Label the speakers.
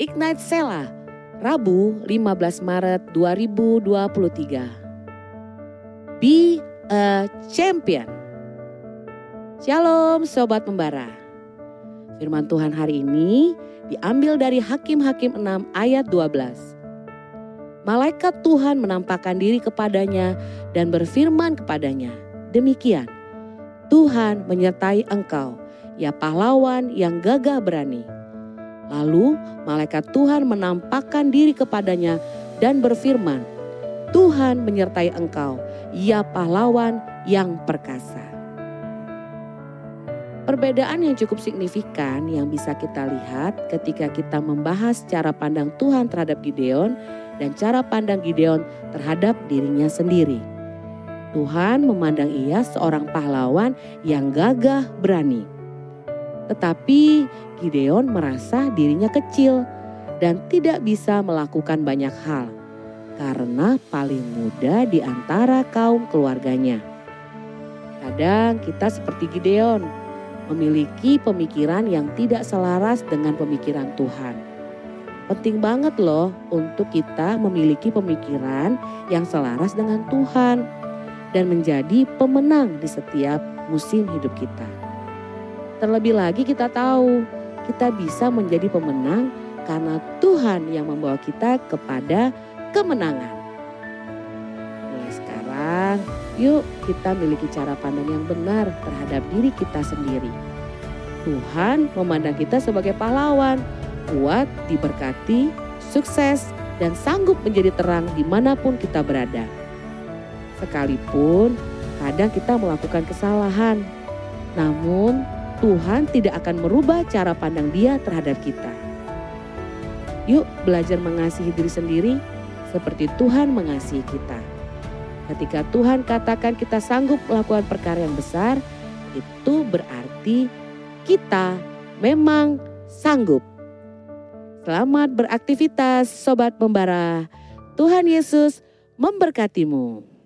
Speaker 1: Ignite Sela, Rabu 15 Maret 2023. Be a champion. Shalom Sobat Membara. Firman Tuhan hari ini diambil dari Hakim-Hakim 6 ayat 12. Malaikat Tuhan menampakkan diri kepadanya dan berfirman kepadanya, Demikian, Tuhan menyertai engkau, ya pahlawan yang gagah berani Lalu malaikat Tuhan menampakkan diri kepadanya dan berfirman, Tuhan menyertai engkau, ya pahlawan yang perkasa. Perbedaan yang cukup signifikan yang bisa kita lihat ketika kita membahas cara pandang Tuhan terhadap Gideon dan cara pandang Gideon terhadap dirinya sendiri. Tuhan memandang ia seorang pahlawan yang gagah berani. Tetapi Gideon merasa dirinya kecil dan tidak bisa melakukan banyak hal karena paling muda di antara kaum keluarganya. Kadang kita seperti Gideon, memiliki pemikiran yang tidak selaras dengan pemikiran Tuhan. Penting banget loh untuk kita memiliki pemikiran yang selaras dengan Tuhan dan menjadi pemenang di setiap musim hidup kita. Terlebih lagi kita tahu kita bisa menjadi pemenang karena Tuhan yang membawa kita kepada kemenangan. Mulai sekarang, yuk kita miliki cara pandang yang benar terhadap diri kita sendiri. Tuhan memandang kita sebagai pahlawan, kuat, diberkati, sukses, dan sanggup menjadi terang di mana pun kita berada. Sekalipun kadang kita melakukan kesalahan, namun Tuhan tidak akan merubah cara pandang dia terhadap kita. Yuk belajar mengasihi diri sendiri seperti Tuhan mengasihi kita. Ketika Tuhan katakan kita sanggup melakukan perkara yang besar, itu berarti kita memang sanggup. Selamat beraktivitas Sobat Membara. Tuhan Yesus memberkatimu.